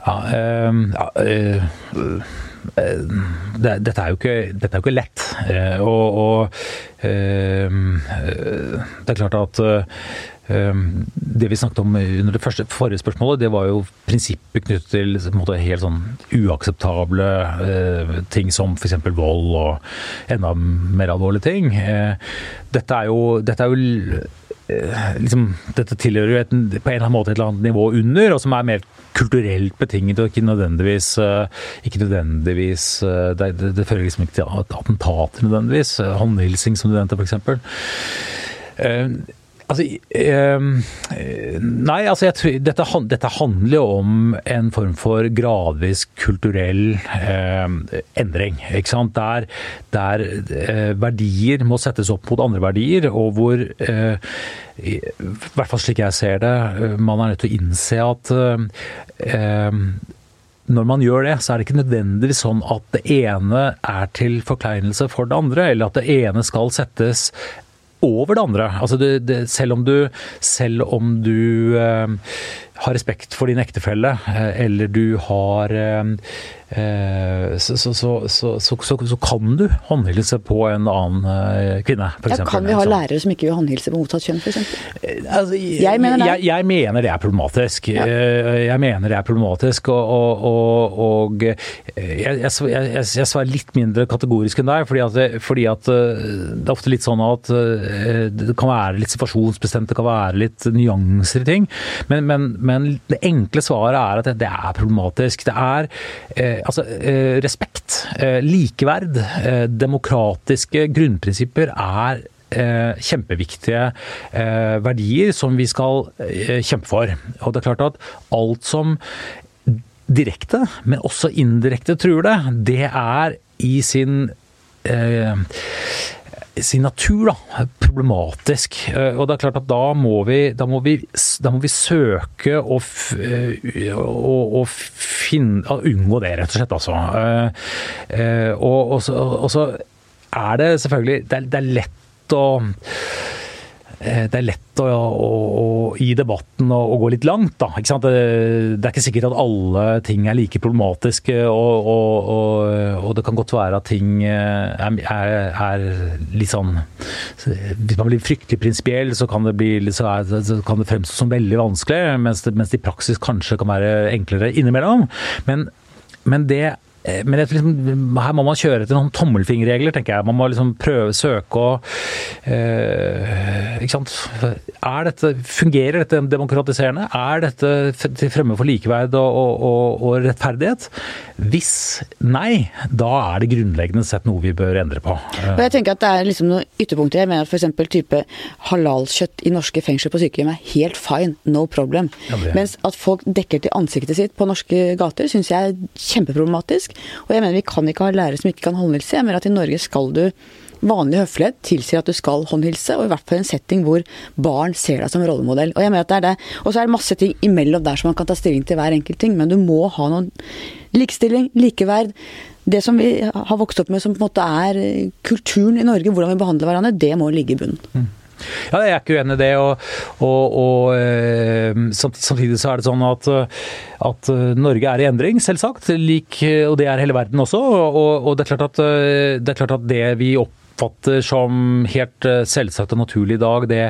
Ja, øh, øh, det, dette, er ikke, dette, er jo ikke, lett. Eh, og, og eh, det er klart at eh, det vi snakket om under det første, forrige spørsmålet, det var jo prinsippet knyttet til måte, helt sånn uakseptable eh, ting som f.eks. vold og enda mer alvorlige ting. Eh, dette er jo, dette er jo liksom, Dette tilhører jo et, på en eller annen måte et eller annet nivå under, og som er mer kulturelt betinget og ikke nødvendigvis, eh, ikke nødvendigvis eh, Det, det, det fører liksom ikke til attentater nødvendigvis. Håndhilsing, som du nevnte, f.eks. Altså, nei, altså jeg tror, dette, dette, handler jo om en form for gradvis kulturell eh, endring. ikke sant? Der, der eh, verdier må settes opp mot andre verdier, og hvor eh, i hvert fall slik jeg ser det, eh, man er nødt til å innse at eh, når man gjør det, så er det ikke nødvendigvis sånn at det ene er til forkleinelse for det andre, eller at det ene skal settes over det andre. Altså det, det, selv om du, selv om du eh, har respekt for din ektefelle, eh, eller du har eh, Eh, så, så, så, så, kan du håndhilse på en annen kvinne, f.eks. Ja, kan vi ha lærere som ikke vil håndhilse på motsatt kjønn, f.eks.? Altså, jeg, mener jeg, jeg, mener det er problematisk. Ja. Jeg mener det er problematisk, og, og, og, jeg, jeg, jeg, svarer litt mindre kategorisk enn deg, fordi at, fordi at, det er ofte litt sånn at det kan være litt situasjonsbestemt, det kan være litt nyanser i ting. Men, men, men det enkle svaret er at det, er problematisk. Det er altså, eh, respekt, eh, likeverd, eh, demokratiske grunnprinsipper er kjempeviktige verdier som vi skal kjempe for. Og det er klart at alt som direkte, men også indirekte truer det, det er i sin sin natur da, problematisk. Eh, og det er klart at da må vi, da må vi, da må vi søke å, eh, å, å, unngå det, rett og slett. Altså. Eh, og, og, så, og så er det selvfølgelig det er, det er lett å det er lett å, å, å, i debatten å, gå litt langt. Da, det, det, er ikke sikkert at alle ting er like problematiske. Og, og det kan godt være at ting eh, er, er, er, litt sånn Hvis man blir fryktelig prinsipiell, så kan det, bli, så, er, så kan det fremstå som veldig vanskelig, mens det, mens det i praksis kanskje kan være enklere innimellom. Men, men det Eh, men liksom, her må man kjøre etter noen tommelfingerregler, tenker jeg. Man må liksom prøve, søke å øh, Ikke sant. Dette, fungerer dette demokratiserende? Er dette til fremme for likeverd og, og, og, rettferdighet? Hvis nei, da er det grunnleggende sett noe vi bør endre på. Og jeg tenker at Det er liksom noen ytterpunkter. Jeg mener at f.eks. type halalkjøtt i norske fengsler på sykehjem er helt fine, no problem. Ja, Mens at folk dekker til ansiktet sitt på norske gater, syns jeg er kjempeproblematisk. Og jeg mener vi kan ikke ha lærere som ikke kan håndhilse. Jeg mener at i Norge skal du vanlig høflighet tilsier at du skal håndhilse, og i hvert fall en setting hvor barn ser deg som rollemodell. Og jeg mener at det er det. Og så er det masse ting imellom der som man kan ta stilling til hver enkelt ting, men du må ha noen likestilling, likeverd. Det som vi har vokst opp med som på en måte er kulturen i Norge, hvordan vi behandler hverandre, det må ligge i bunnen. Mm. Ja, Jeg er ikke uenig i det. og, og, og eh, Samtidig så er det sånn at, at, Norge er i endring, selvsagt. Lik, og det er hele verden også. Og, og det, er at, det, er klart at, det vi oppfatter som helt selvsagt og naturlig i dag, det,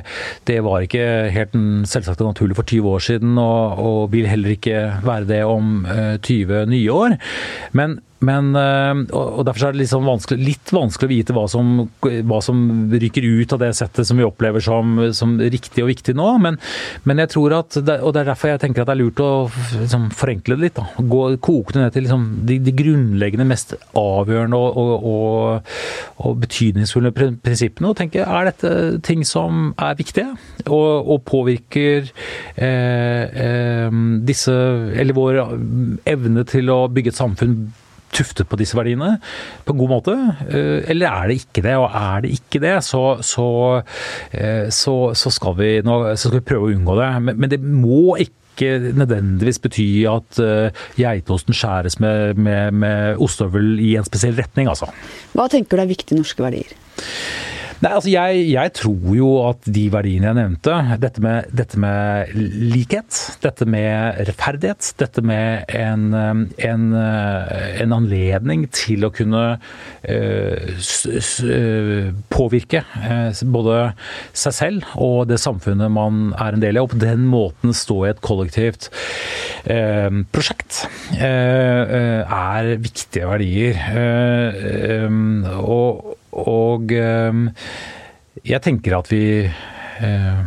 det var ikke helt selvsagt og naturlig for 20 år siden, og, og vil heller ikke være det om 20 nye år. Men men, eh, og Derfor er det liksom vanskelig, litt vanskelig å vite hva som, hva som, ryker ut av det settet som vi opplever som, som riktig og viktig nå. Men, men, jeg tror at, og det er derfor jeg tenker at det er lurt å liksom, forenkle det litt. Da. Gå, koke det ned til liksom, de, de, grunnleggende, mest avgjørende og, og, og, og, betydningsfulle prinsippene. Og tenke er dette ting som er viktige og, påvirker eh, eh, disse, eller vår evne til å bygge et samfunn tuftet på disse verdiene på en god måte? Eh, eller er det ikke det? Og er det ikke det, så, så, eh, så, så skal, vi, så skal vi prøve å unngå det. Men, men det må ikke nødvendigvis bety at uh, geitosten skjæres med, med, med ostehøvel i en spesiell retning, altså. Hva tenker du er viktige norske verdier? Nei, altså jeg, jeg, tror jo at de verdiene jeg nevnte, dette med, dette med likhet, dette med rettferdighet, dette med en, en, en anledning til å kunne uh, påvirke uh, både seg selv og det samfunnet man er en del av, og på den måten stå i et kollektivt prosjekt, er viktige verdier. og og ehm, jeg tenker at vi eh,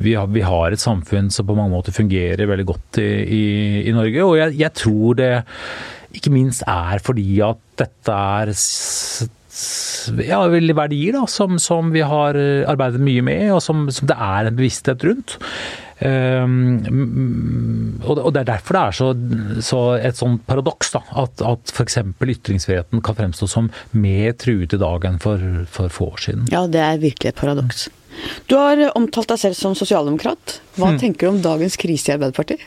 vi har, et samfunn som på mange måter fungerer veldig godt i, i, i Norge. Og jeg, jeg, tror det ikke minst er fordi at dette er ja, verdier da, som, som, vi har arbeidet mye med, og som, som det er en bevissthet rundt. Um, og det er derfor det er så, så et sånt paradoks da, at, at f.eks. ytringsfriheten kan fremstå som mer truet i dag enn for, for få år siden. Ja, det er virkelig et paradoks. Du har omtalt deg selv som sosialdemokrat. Hva mm. tenker du om dagens krise i Arbeiderpartiet?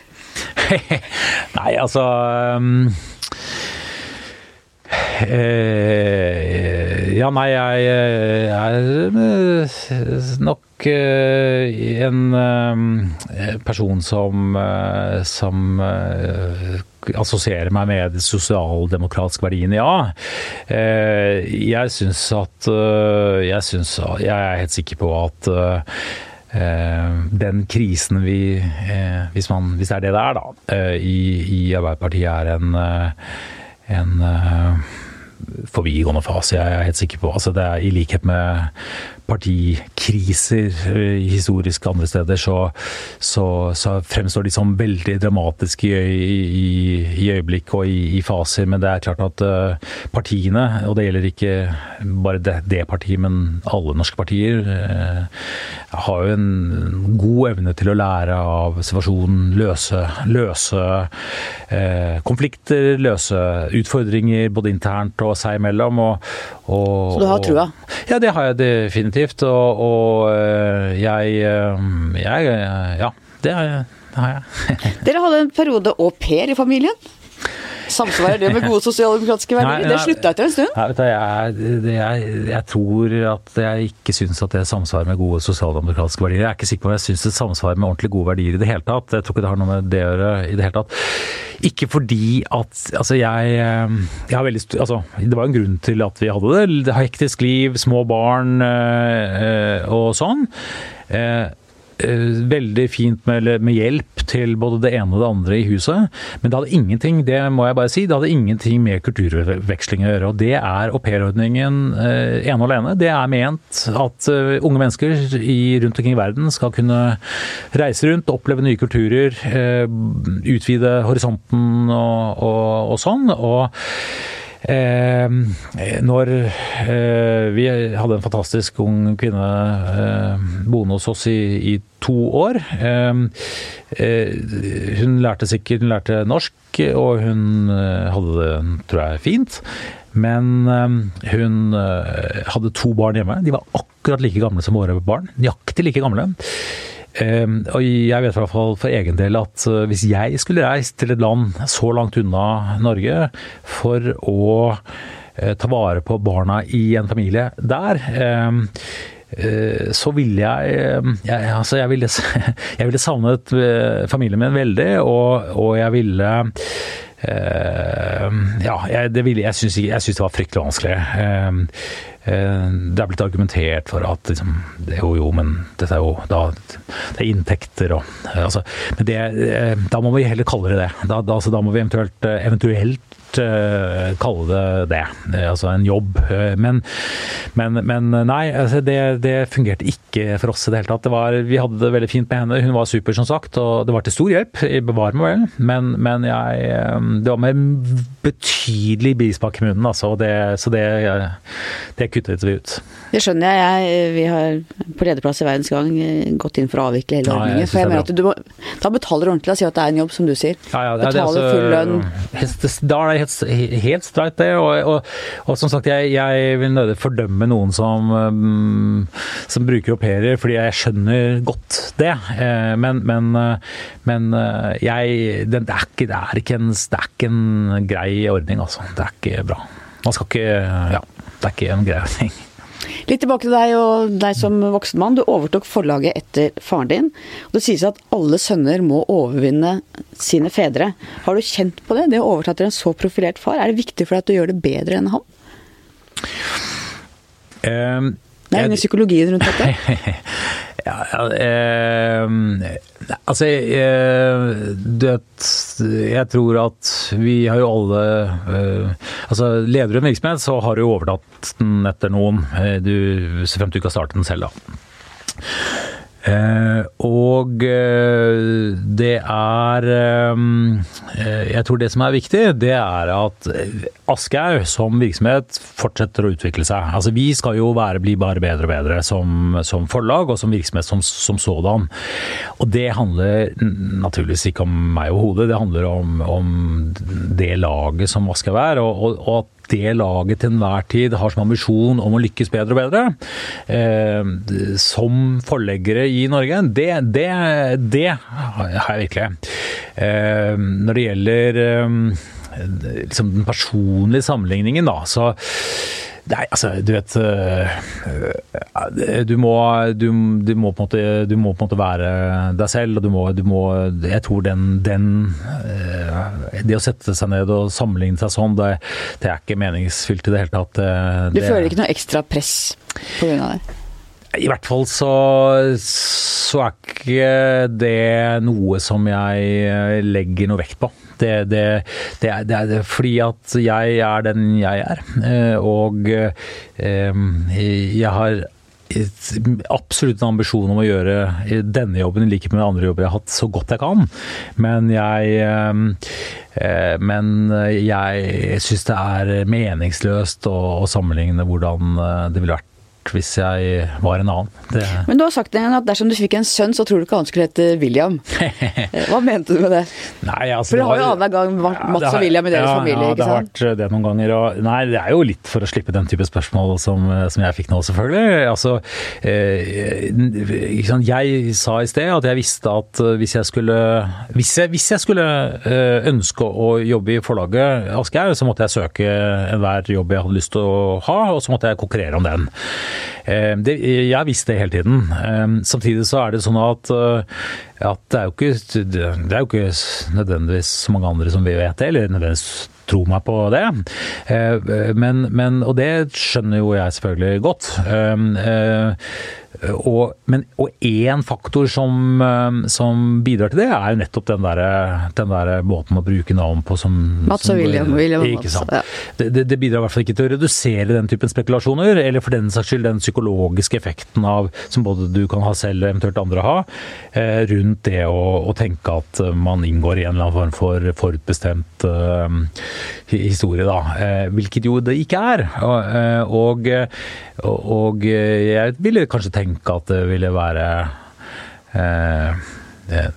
Nei, altså um, eh, Ja, nei, jeg, jeg er nok Eh, en eh, person som, eh, som assosierer meg med de sosialdemokratiske verdiene, ja. Jeg syns at Jeg syns Jeg er helt sikker på at den krisen vi hvis, man, hvis, det er det det er, da, i, i Arbeiderpartiet er en, en forbigående fase, jeg er helt sikker på. Altså det er I likhet med partikriser eh, historisk andre steder, så, så, så fremstår de som veldig dramatiske i, i, i øyeblikk og i, i, faser. Men det er klart at uh, partiene, og det gjelder ikke bare det, det partiet, men alle norske partier, uh, har jo en god evne til å lære av situasjonen, løse, løse eh, konflikter, løse utfordringer både internt og seg imellom. Og, og, så du har trua? Ja, det har jeg definitivt definitivt. Og, og eh, jeg, eh, jeg, Ja, det har jeg. Dere hadde en periode au pair i familien? Samsvarer det med gode sosialdemokratiske verdier? det slutta etter en stund? Nei, vet du, jeg, jeg, jeg, tror at jeg ikke syns at det samsvarer med gode sosialdemokratiske verdier. Jeg er ikke sikker på om jeg syns det samsvarer med ordentlig gode verdier i det hele tatt. Jeg tror ikke det har noe med det å gjøre i det hele tatt. Ikke fordi at Altså, jeg, eh, jeg har veldig Altså, det var en grunn til at vi hadde det. Hektisk liv, små barn øh, og sånn. Eh, veldig fint med, med, hjelp til både det ene og det andre i huset. Men det hadde ingenting det må jeg bare si, det hadde ingenting med kulturveksling å gjøre. og Det er aupairordningen eh, ene og alene. Det er ment at uh, unge mennesker i, rundt omkring i verden skal kunne reise rundt, oppleve nye kulturer, uh, utvide horisonten og, og, og sånn. og Eh, når eh, vi hadde en fantastisk ung kvinne eh, boende hos oss i, i to år. Eh, hun lærte sikkert hun lærte norsk, og hun eh, hadde det, tror jeg, fint. Men hun hadde to barn hjemme. De var akkurat like gamle som våre barn. Nøyaktig like gamle. Og jeg vet i hvert fall for egen del at hvis jeg skulle reist til et land så langt unna Norge for å ta vare på barna i en familie der så ville jeg, jeg Altså, jeg ville, jeg ville savnet familien min veldig, og, og jeg ville Uh, ja, jeg, det jeg syns det var fryktelig vanskelig. Uh, det er blitt argumentert for at liksom, det, jo, jo, men dette er jo da, det er inntekter og altså, Men det, da må vi heller kalle det det. Da, da, altså, da må vi eventuelt, eventuelt uh, kalle det det. Altså en jobb. Eh, men, men, men nei, altså det, det, fungerte ikke for oss i det hele tatt. Det var, vi hadde det veldig fint med henne. Hun var super, som sagt, og det var til stor hjelp. Bevar meg vel. Men, men jeg eh, Det var med betydelig bismak i munnen, altså. Det, så det, det kuttet vi ut. Det skjønner jeg. Vi har på lederplass i Verdens Gang gått inn for å avvikle hele ordningen. Ja, for jeg mener at du må Da betaler ordentlig og sier at det er en jobb, som du sier. Ja, ja, det, betaler altså, full lønn. Da er det helt, helt streit, det. Og, og, og, som sagt, jeg, jeg vil nødig fordømme noen som, um, som bruker au pairer, fordi jeg skjønner godt det. Eh, men, men, eh, men eh, jeg det, er ikke, det, er ikke en, det er ikke en grei ordning, altså. Det er ikke bra. Man skal ikke Ja, det er ikke en grei ordning. Litt tilbake til deg og deg som voksen mann. Du overtok forlaget etter faren din. og Det sies at alle sønner må overvinne sine fedre. Har du kjent på det, det å overta til en så profilert far? Er det viktig for deg at du gjør det bedre enn han? Um, det er under psykologien rundt dette. ja, eh, altså eh, vet, jeg tror at vi har jo alle eh, Altså leder du en virksomhet, så har du jo overtatt den etter noen. Eh, du, så frem til du ikke har startet den selv, da. Eh, og eh, det er eh, Jeg tror det som er viktig, det er at Aschehoug som virksomhet fortsetter å utvikle seg. Altså Vi skal jo være, bli bare bedre og bedre som, som forlag og som virksomhet som, som, sådan. Og det handler naturligvis ikke om meg og hodet, det handler om, om det laget som Aschehoug er. og, og, og at det laget til enhver tid har som ambisjon om å lykkes bedre og bedre, eh, som forleggere i Norge, det, det, det har jeg virkelig. Eh, når det gjelder eh, liksom den personlige sammenligningen, da, så Nei, altså, du vet Du må, du, du må, måte, du må på en måte være deg selv, og du må, du må Jeg tror den, den, Det å sette seg ned og sammenligne seg sånn, det, det er ikke meningsfylt i det hele tatt. Det, du føler ikke noe ekstra press pga. det? I hvert fall så, så er ikke det noe som jeg legger noe vekt på. Det, det, det, er, det, er, fordi at jeg er den jeg er. Eh, og eh, jeg har absolutt en ambisjon om å gjøre denne jobben i likhet med andre jobber jeg har hatt, så godt jeg kan. Men jeg eh, men jeg syns det er meningsløst å sammenligne hvordan det ville vært hvis jeg var en annen. Det... Men du har sagt at dersom du fikk en sønn, så tror du ikke han skulle hete William. Hva mente du med det? Nei, altså, for det har jo annenhver gang Mats ja, har, og William i deres ja, familie, ikke sant? Ja, det har vært det noen ganger. Og, nei, det er jo litt for å slippe den type spørsmål som, som jeg fikk nå, selvfølgelig. Altså, eh, jeg sa i sted at jeg visste at hvis jeg skulle Hvis jeg, hvis jeg skulle eh, ønske å jobbe i forlaget Aschehoug, så måtte jeg søke enhver jobb jeg hadde lyst til å ha, og så måtte jeg konkurrere om den. Eh, det, jeg visste det hele tiden. Eh, samtidig så er det sånn at, eh, at det, er jo ikke, det, er jo ikke, nødvendigvis så mange andre som vi vet det, eller nødvendigvis tror meg på det. Men, men, og det skjønner jo jeg selvfølgelig godt. Og, men, og én faktor som, eh, som, bidrar til det, er jo nettopp den der, den der måten å bruke navn på som Mats og William. William ikke sant. Ja. Det, det, bidrar i hvert fall ikke til å redusere den typen spekulasjoner, eller for den saks skyld den psykologiske effekten av, som både du kan ha selv og eventuelt andre ha, eh, rundt det å, å, tenke at man inngår i en eller annen form for forutbestemt uh, historie, da. Hvilket jo det ikke er. og, og, og jeg ville kanskje tenke at det ville være eh,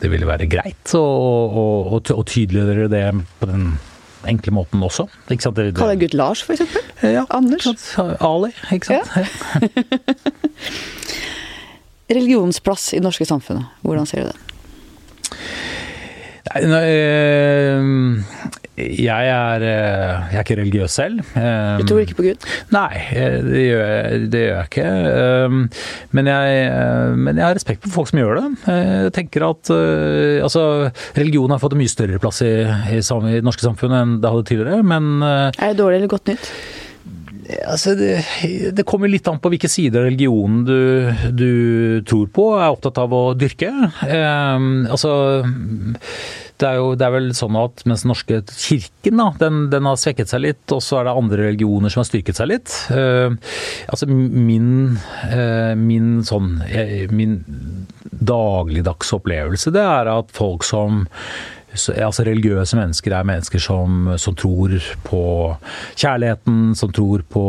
det, ville være greit å, å, å, å tydeliggjøre det på den enkle måten også. Ikke? Det, det, Kaller Gud Lars, for eksempel? ja, Anders? Ali, ikke sant. Ja. Religionens plass i det norske samfunnet, hvordan ser du det? Eh, jeg er, eh, jeg er ikke religiøs selv. Eh, Du tror ikke på Gud? Nei, det gjør, jeg, det gjør jeg ikke. Men jeg, men jeg har respekt for folk som gjør det. Jeg tenker at altså, religion har fått en mye større plass i, i, i det norske samfunnet enn det hadde tidligere. Men Er det dårlig eller godt nytt? Altså, det, det kommer litt an på hvilke sider av religionen du, du tror på er opptatt av å dyrke. Eh, altså det er jo det er vel sånn at mens den norske kirken da, den, den har svekket seg litt, og så er det andre religioner som har styrket seg litt. Eh, altså min, eh, min sånn eh, Min dagligdagse opplevelse, det er at folk som altså religiøse mennesker er mennesker som, som tror på kjærligheten, som tror på,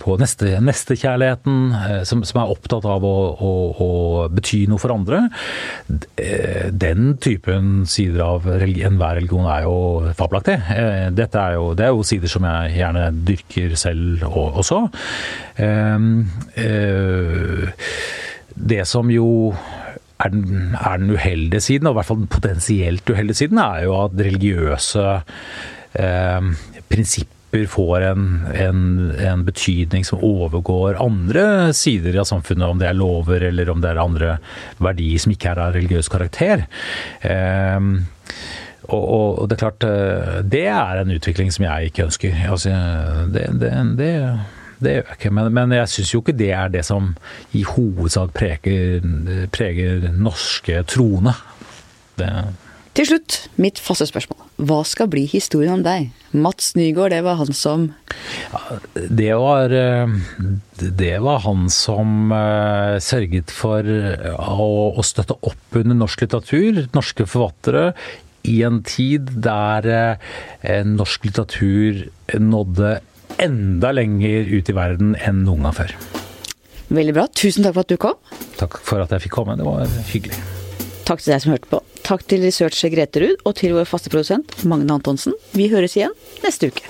på neste, nestekjærligheten, eh, som, som er opptatt av å, å, å bety noe for andre. Eh, Den typen sider av enhver religion er jo fabelaktig. Eh, Dette er jo, det er jo sider som jeg gjerne dyrker selv også. Eh, eh, Det som jo er den, er den uheldige siden, og i hvert fall den potensielt uheldige siden, er jo at religiøse eh, prinsipper får en, en, en betydning som overgår andre sider av samfunnet, om det er lover eller om det er andre verdier som ikke er av religiøs karakter. Eh, og, og, det er klart, eh, det er en utvikling som jeg ikke ønsker. Altså, det, det, det, det gjør jeg ikke. Men, men jeg syns jo ikke det er det som i hovedsak preger, preger norske troende. Det, Til slutt, mitt faste spørsmål. Hva skal bli historien om deg? Mats Nygaard, det var han som det var eh, Det var han som eh, sørget for eh, å, å støtte opp under norsk litteratur, norske forfattere, i en tid der norsk litteratur nådde enda lenger ut i verden enn noen gang før. Veldig bra. Tusen takk for at du kom. Takk for at jeg fikk komme. Det var hyggelig. Takk til deg som hørte på. Takk til researcher Grete Ruud, og til vår faste produsent Magne Antonsen. Vi høres igjen neste uke.